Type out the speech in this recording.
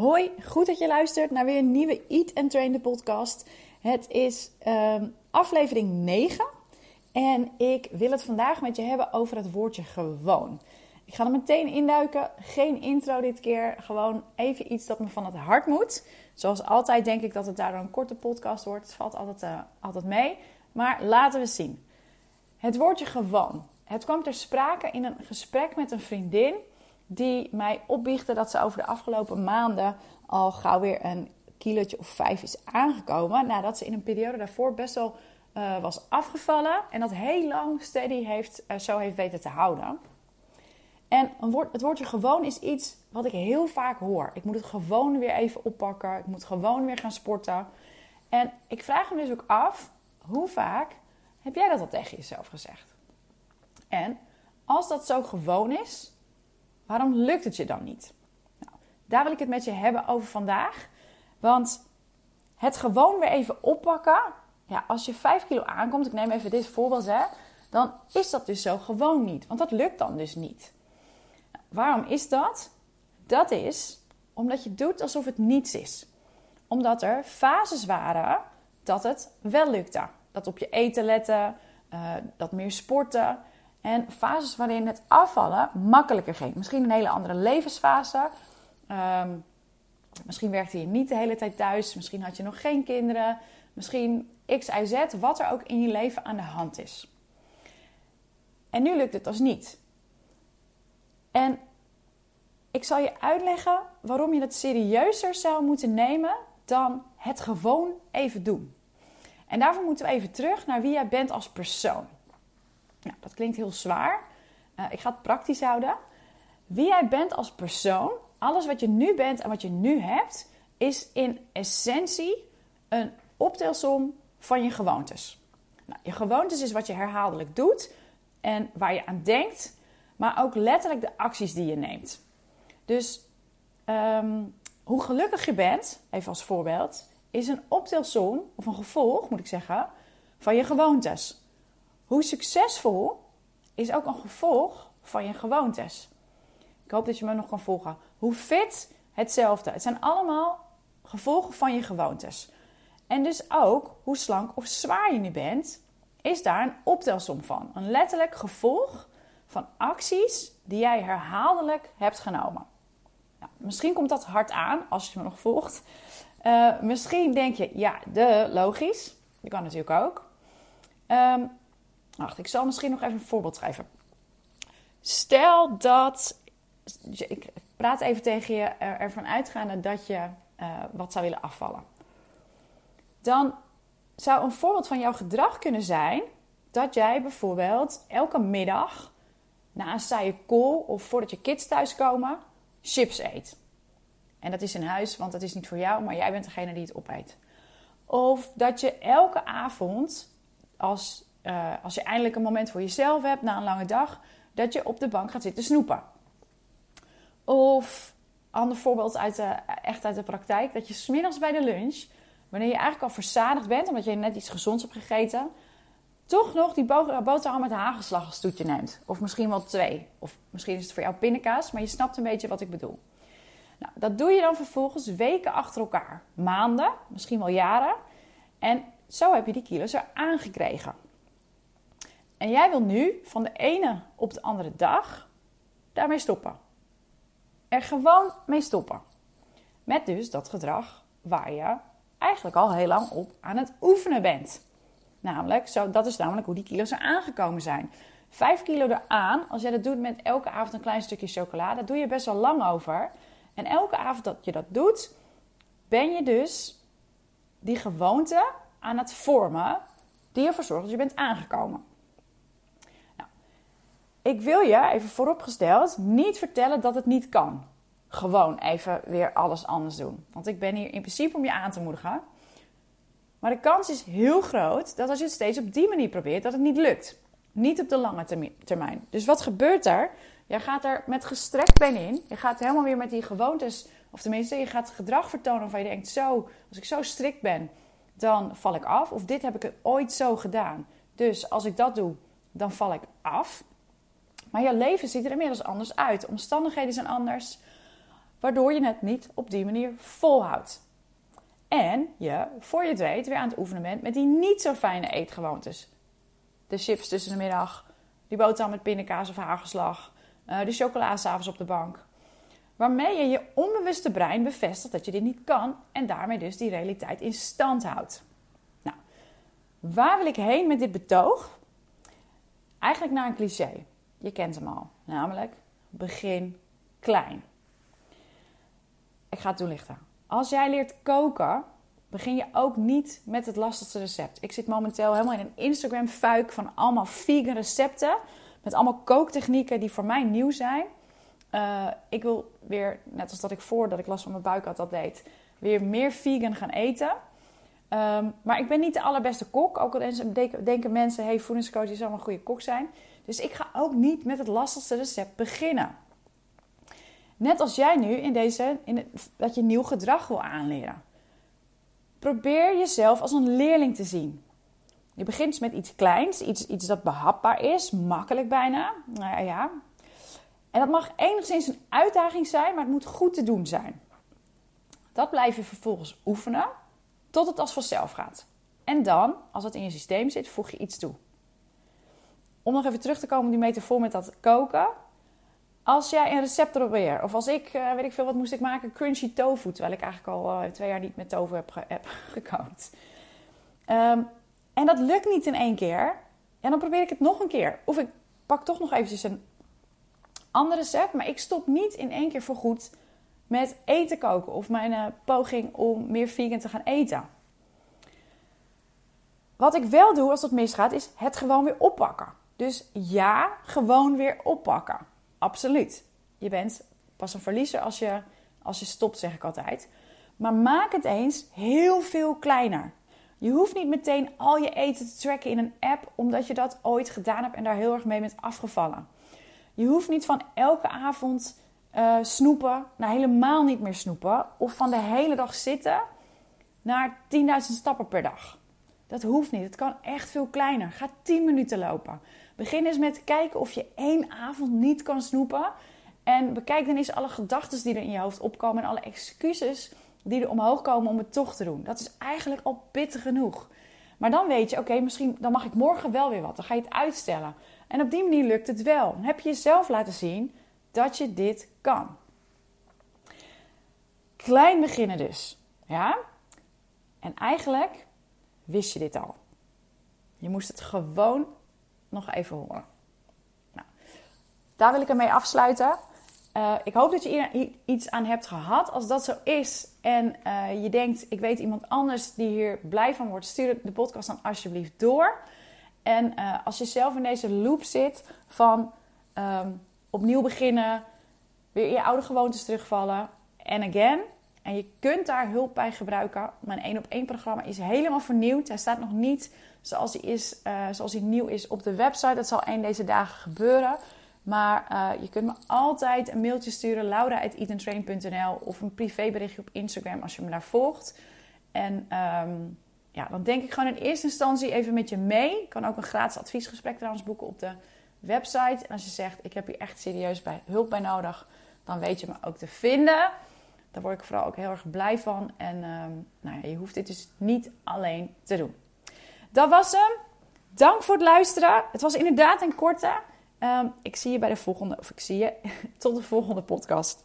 Hoi, goed dat je luistert naar weer een nieuwe Eat and Train de podcast. Het is ehm, aflevering 9 en ik wil het vandaag met je hebben over het woordje gewoon. Ik ga er meteen induiken, geen intro dit keer, gewoon even iets dat me van het hart moet. Zoals altijd denk ik dat het daardoor een korte podcast wordt, het valt altijd, uh, altijd mee. Maar laten we zien. Het woordje gewoon. Het kwam ter sprake in een gesprek met een vriendin die mij opbiechten dat ze over de afgelopen maanden al gauw weer een kilootje of vijf is aangekomen. Nadat ze in een periode daarvoor best wel uh, was afgevallen en dat heel lang steady heeft, uh, zo heeft weten te houden. En het woordje gewoon is iets wat ik heel vaak hoor. Ik moet het gewoon weer even oppakken. Ik moet gewoon weer gaan sporten. En ik vraag me dus ook af, hoe vaak heb jij dat al tegen jezelf gezegd? En als dat zo gewoon is, Waarom lukt het je dan niet? Nou, daar wil ik het met je hebben over vandaag. Want het gewoon weer even oppakken. Ja, als je 5 kilo aankomt, ik neem even dit voorbeeld, hè, dan is dat dus zo gewoon niet. Want dat lukt dan dus niet. Waarom is dat? Dat is omdat je doet alsof het niets is. Omdat er fases waren dat het wel lukte. Dat op je eten letten, uh, dat meer sporten. En fases waarin het afvallen makkelijker ging. Misschien een hele andere levensfase. Um, misschien werkte je niet de hele tijd thuis. Misschien had je nog geen kinderen. Misschien X, Y, Z, wat er ook in je leven aan de hand is. En nu lukt het dus niet. En ik zal je uitleggen waarom je het serieuzer zou moeten nemen dan het gewoon even doen. En daarvoor moeten we even terug naar wie jij bent als persoon. Dat klinkt heel zwaar. Uh, ik ga het praktisch houden. Wie jij bent als persoon, alles wat je nu bent en wat je nu hebt, is in essentie een optelsom van je gewoontes. Nou, je gewoontes is wat je herhaaldelijk doet en waar je aan denkt, maar ook letterlijk de acties die je neemt. Dus um, hoe gelukkig je bent, even als voorbeeld, is een optelsom, of een gevolg moet ik zeggen, van je gewoontes. Hoe succesvol is ook een gevolg van je gewoontes. Ik hoop dat je me nog kan volgen. Hoe fit, hetzelfde. Het zijn allemaal gevolgen van je gewoontes. En dus ook hoe slank of zwaar je nu bent, is daar een optelsom van. Een letterlijk gevolg van acties die jij herhaaldelijk hebt genomen. Nou, misschien komt dat hard aan als je me nog volgt. Uh, misschien denk je, ja, de logisch. Dat kan natuurlijk ook. Um, Wacht, ik zal misschien nog even een voorbeeld schrijven. Stel dat. Ik praat even tegen je ervan uitgaande dat je uh, wat zou willen afvallen. Dan zou een voorbeeld van jouw gedrag kunnen zijn dat jij bijvoorbeeld elke middag na een saaie kool of voordat je kids thuiskomen chips eet. En dat is in huis, want dat is niet voor jou, maar jij bent degene die het opeet. Of dat je elke avond als uh, als je eindelijk een moment voor jezelf hebt na een lange dag, dat je op de bank gaat zitten snoepen. Of, ander voorbeeld uit echt uit de praktijk, dat je smiddags bij de lunch, wanneer je eigenlijk al verzadigd bent, omdat je net iets gezonds hebt gegeten, toch nog die boterham met hagelslag als toetje neemt. Of misschien wel twee. Of misschien is het voor jou pindakaas, maar je snapt een beetje wat ik bedoel. Nou, dat doe je dan vervolgens weken achter elkaar. Maanden, misschien wel jaren. En zo heb je die kilo's er aangekregen. En jij wil nu van de ene op de andere dag daarmee stoppen. Er gewoon mee stoppen. Met dus dat gedrag waar je eigenlijk al heel lang op aan het oefenen bent. Namelijk, zo, dat is namelijk hoe die kilo's er aangekomen zijn. Vijf kilo eraan, als jij dat doet met elke avond een klein stukje chocolade, doe je best wel lang over. En elke avond dat je dat doet, ben je dus die gewoonte aan het vormen die ervoor zorgt dat je bent aangekomen. Ik wil je, even vooropgesteld, niet vertellen dat het niet kan. Gewoon even weer alles anders doen. Want ik ben hier in principe om je aan te moedigen. Maar de kans is heel groot dat als je het steeds op die manier probeert, dat het niet lukt. Niet op de lange termijn. Dus wat gebeurt er? Je gaat er met gestrekt been in. Je gaat helemaal weer met die gewoontes, of tenminste, je gaat gedrag vertonen waarvan je denkt: zo, als ik zo strikt ben, dan val ik af. Of dit heb ik ooit zo gedaan. Dus als ik dat doe, dan val ik af. Maar je leven ziet er inmiddels anders uit. Omstandigheden zijn anders. waardoor je het niet op die manier volhoudt. En je, voor je het weet, weer aan het oefenen bent met die niet zo fijne eetgewoontes. De chips tussen de middag, die boterham met pindakaas of hagelslag, uh, de chocola s'avonds op de bank. Waarmee je je onbewuste brein bevestigt dat je dit niet kan en daarmee dus die realiteit in stand houdt. Nou, waar wil ik heen met dit betoog? Eigenlijk naar een cliché. Je kent hem al, namelijk begin klein. Ik ga het toelichten. Als jij leert koken, begin je ook niet met het lastigste recept. Ik zit momenteel helemaal in een Instagram-fuik van allemaal vegan recepten. Met allemaal kooktechnieken die voor mij nieuw zijn. Uh, ik wil weer, net als dat ik voordat ik last van mijn buik had dat deed, weer meer vegan gaan eten. Um, maar ik ben niet de allerbeste kok. Ook al denken mensen, hey, voedingscoach, je zou een goede kok zijn. Dus ik ga ook niet met het lastigste recept beginnen. Net als jij nu in deze, in het, dat je nieuw gedrag wil aanleren. Probeer jezelf als een leerling te zien. Je begint met iets kleins, iets, iets dat behapbaar is, makkelijk bijna. Nou ja. En dat mag enigszins een uitdaging zijn, maar het moet goed te doen zijn. Dat blijf je vervolgens oefenen tot het als vanzelf gaat. En dan, als het in je systeem zit, voeg je iets toe. Om nog even terug te komen op die metafoor met dat koken. Als jij een recept probeert, of als ik, eh, weet ik veel, wat moest ik maken? Crunchy tofu, terwijl ik eigenlijk al uh, twee jaar niet met tofu heb, ge heb gekookt. Um, en dat lukt niet in één keer. En dan probeer ik het nog een keer. Of ik pak toch nog eventjes een ander recept, maar ik stop niet in één keer voorgoed met eten koken of mijn uh, poging om meer vegan te gaan eten. Wat ik wel doe als dat misgaat, is het gewoon weer oppakken. Dus ja, gewoon weer oppakken. Absoluut. Je bent pas een verliezer als je, als je stopt, zeg ik altijd. Maar maak het eens heel veel kleiner. Je hoeft niet meteen al je eten te tracken in een app, omdat je dat ooit gedaan hebt en daar heel erg mee bent afgevallen. Je hoeft niet van elke avond uh, snoepen naar helemaal niet meer snoepen, of van de hele dag zitten naar 10.000 stappen per dag. Dat hoeft niet. Het kan echt veel kleiner. Ga 10 minuten lopen. Begin eens met kijken of je één avond niet kan snoepen. En bekijk dan eens alle gedachten die er in je hoofd opkomen en alle excuses die er omhoog komen om het toch te doen. Dat is eigenlijk al pittig genoeg. Maar dan weet je, oké, misschien dan mag ik morgen wel weer wat. Dan ga je het uitstellen. En op die manier lukt het wel. Dan heb je jezelf laten zien dat je dit kan. Klein beginnen dus. Ja? En eigenlijk wist je dit al. Je moest het gewoon nog even horen. Nou, daar wil ik ermee afsluiten. Uh, ik hoop dat je hier iets aan hebt gehad. Als dat zo is en uh, je denkt, ik weet iemand anders die hier blij van wordt, stuur de podcast dan alsjeblieft door. En uh, als je zelf in deze loop zit van um, opnieuw beginnen, weer in je oude gewoontes terugvallen en again. En je kunt daar hulp bij gebruiken. Mijn 1 op 1 programma is helemaal vernieuwd. Hij staat nog niet zoals hij, is, zoals hij nieuw is op de website. Dat zal een deze dagen gebeuren. Maar uh, je kunt me altijd een mailtje sturen, laura.eatentrain.nl of een privéberichtje op Instagram als je me daar volgt. En um, ja, dan denk ik gewoon in eerste instantie even met je mee. Ik kan ook een gratis adviesgesprek trouwens boeken op de website. En als je zegt, ik heb hier echt serieus bij, hulp bij nodig, dan weet je me ook te vinden. Daar word ik vooral ook heel erg blij van. En um, nou ja, je hoeft dit dus niet alleen te doen. Dat was hem. Dank voor het luisteren. Het was inderdaad een korte. Um, ik zie je bij de volgende, of ik zie je tot de volgende podcast.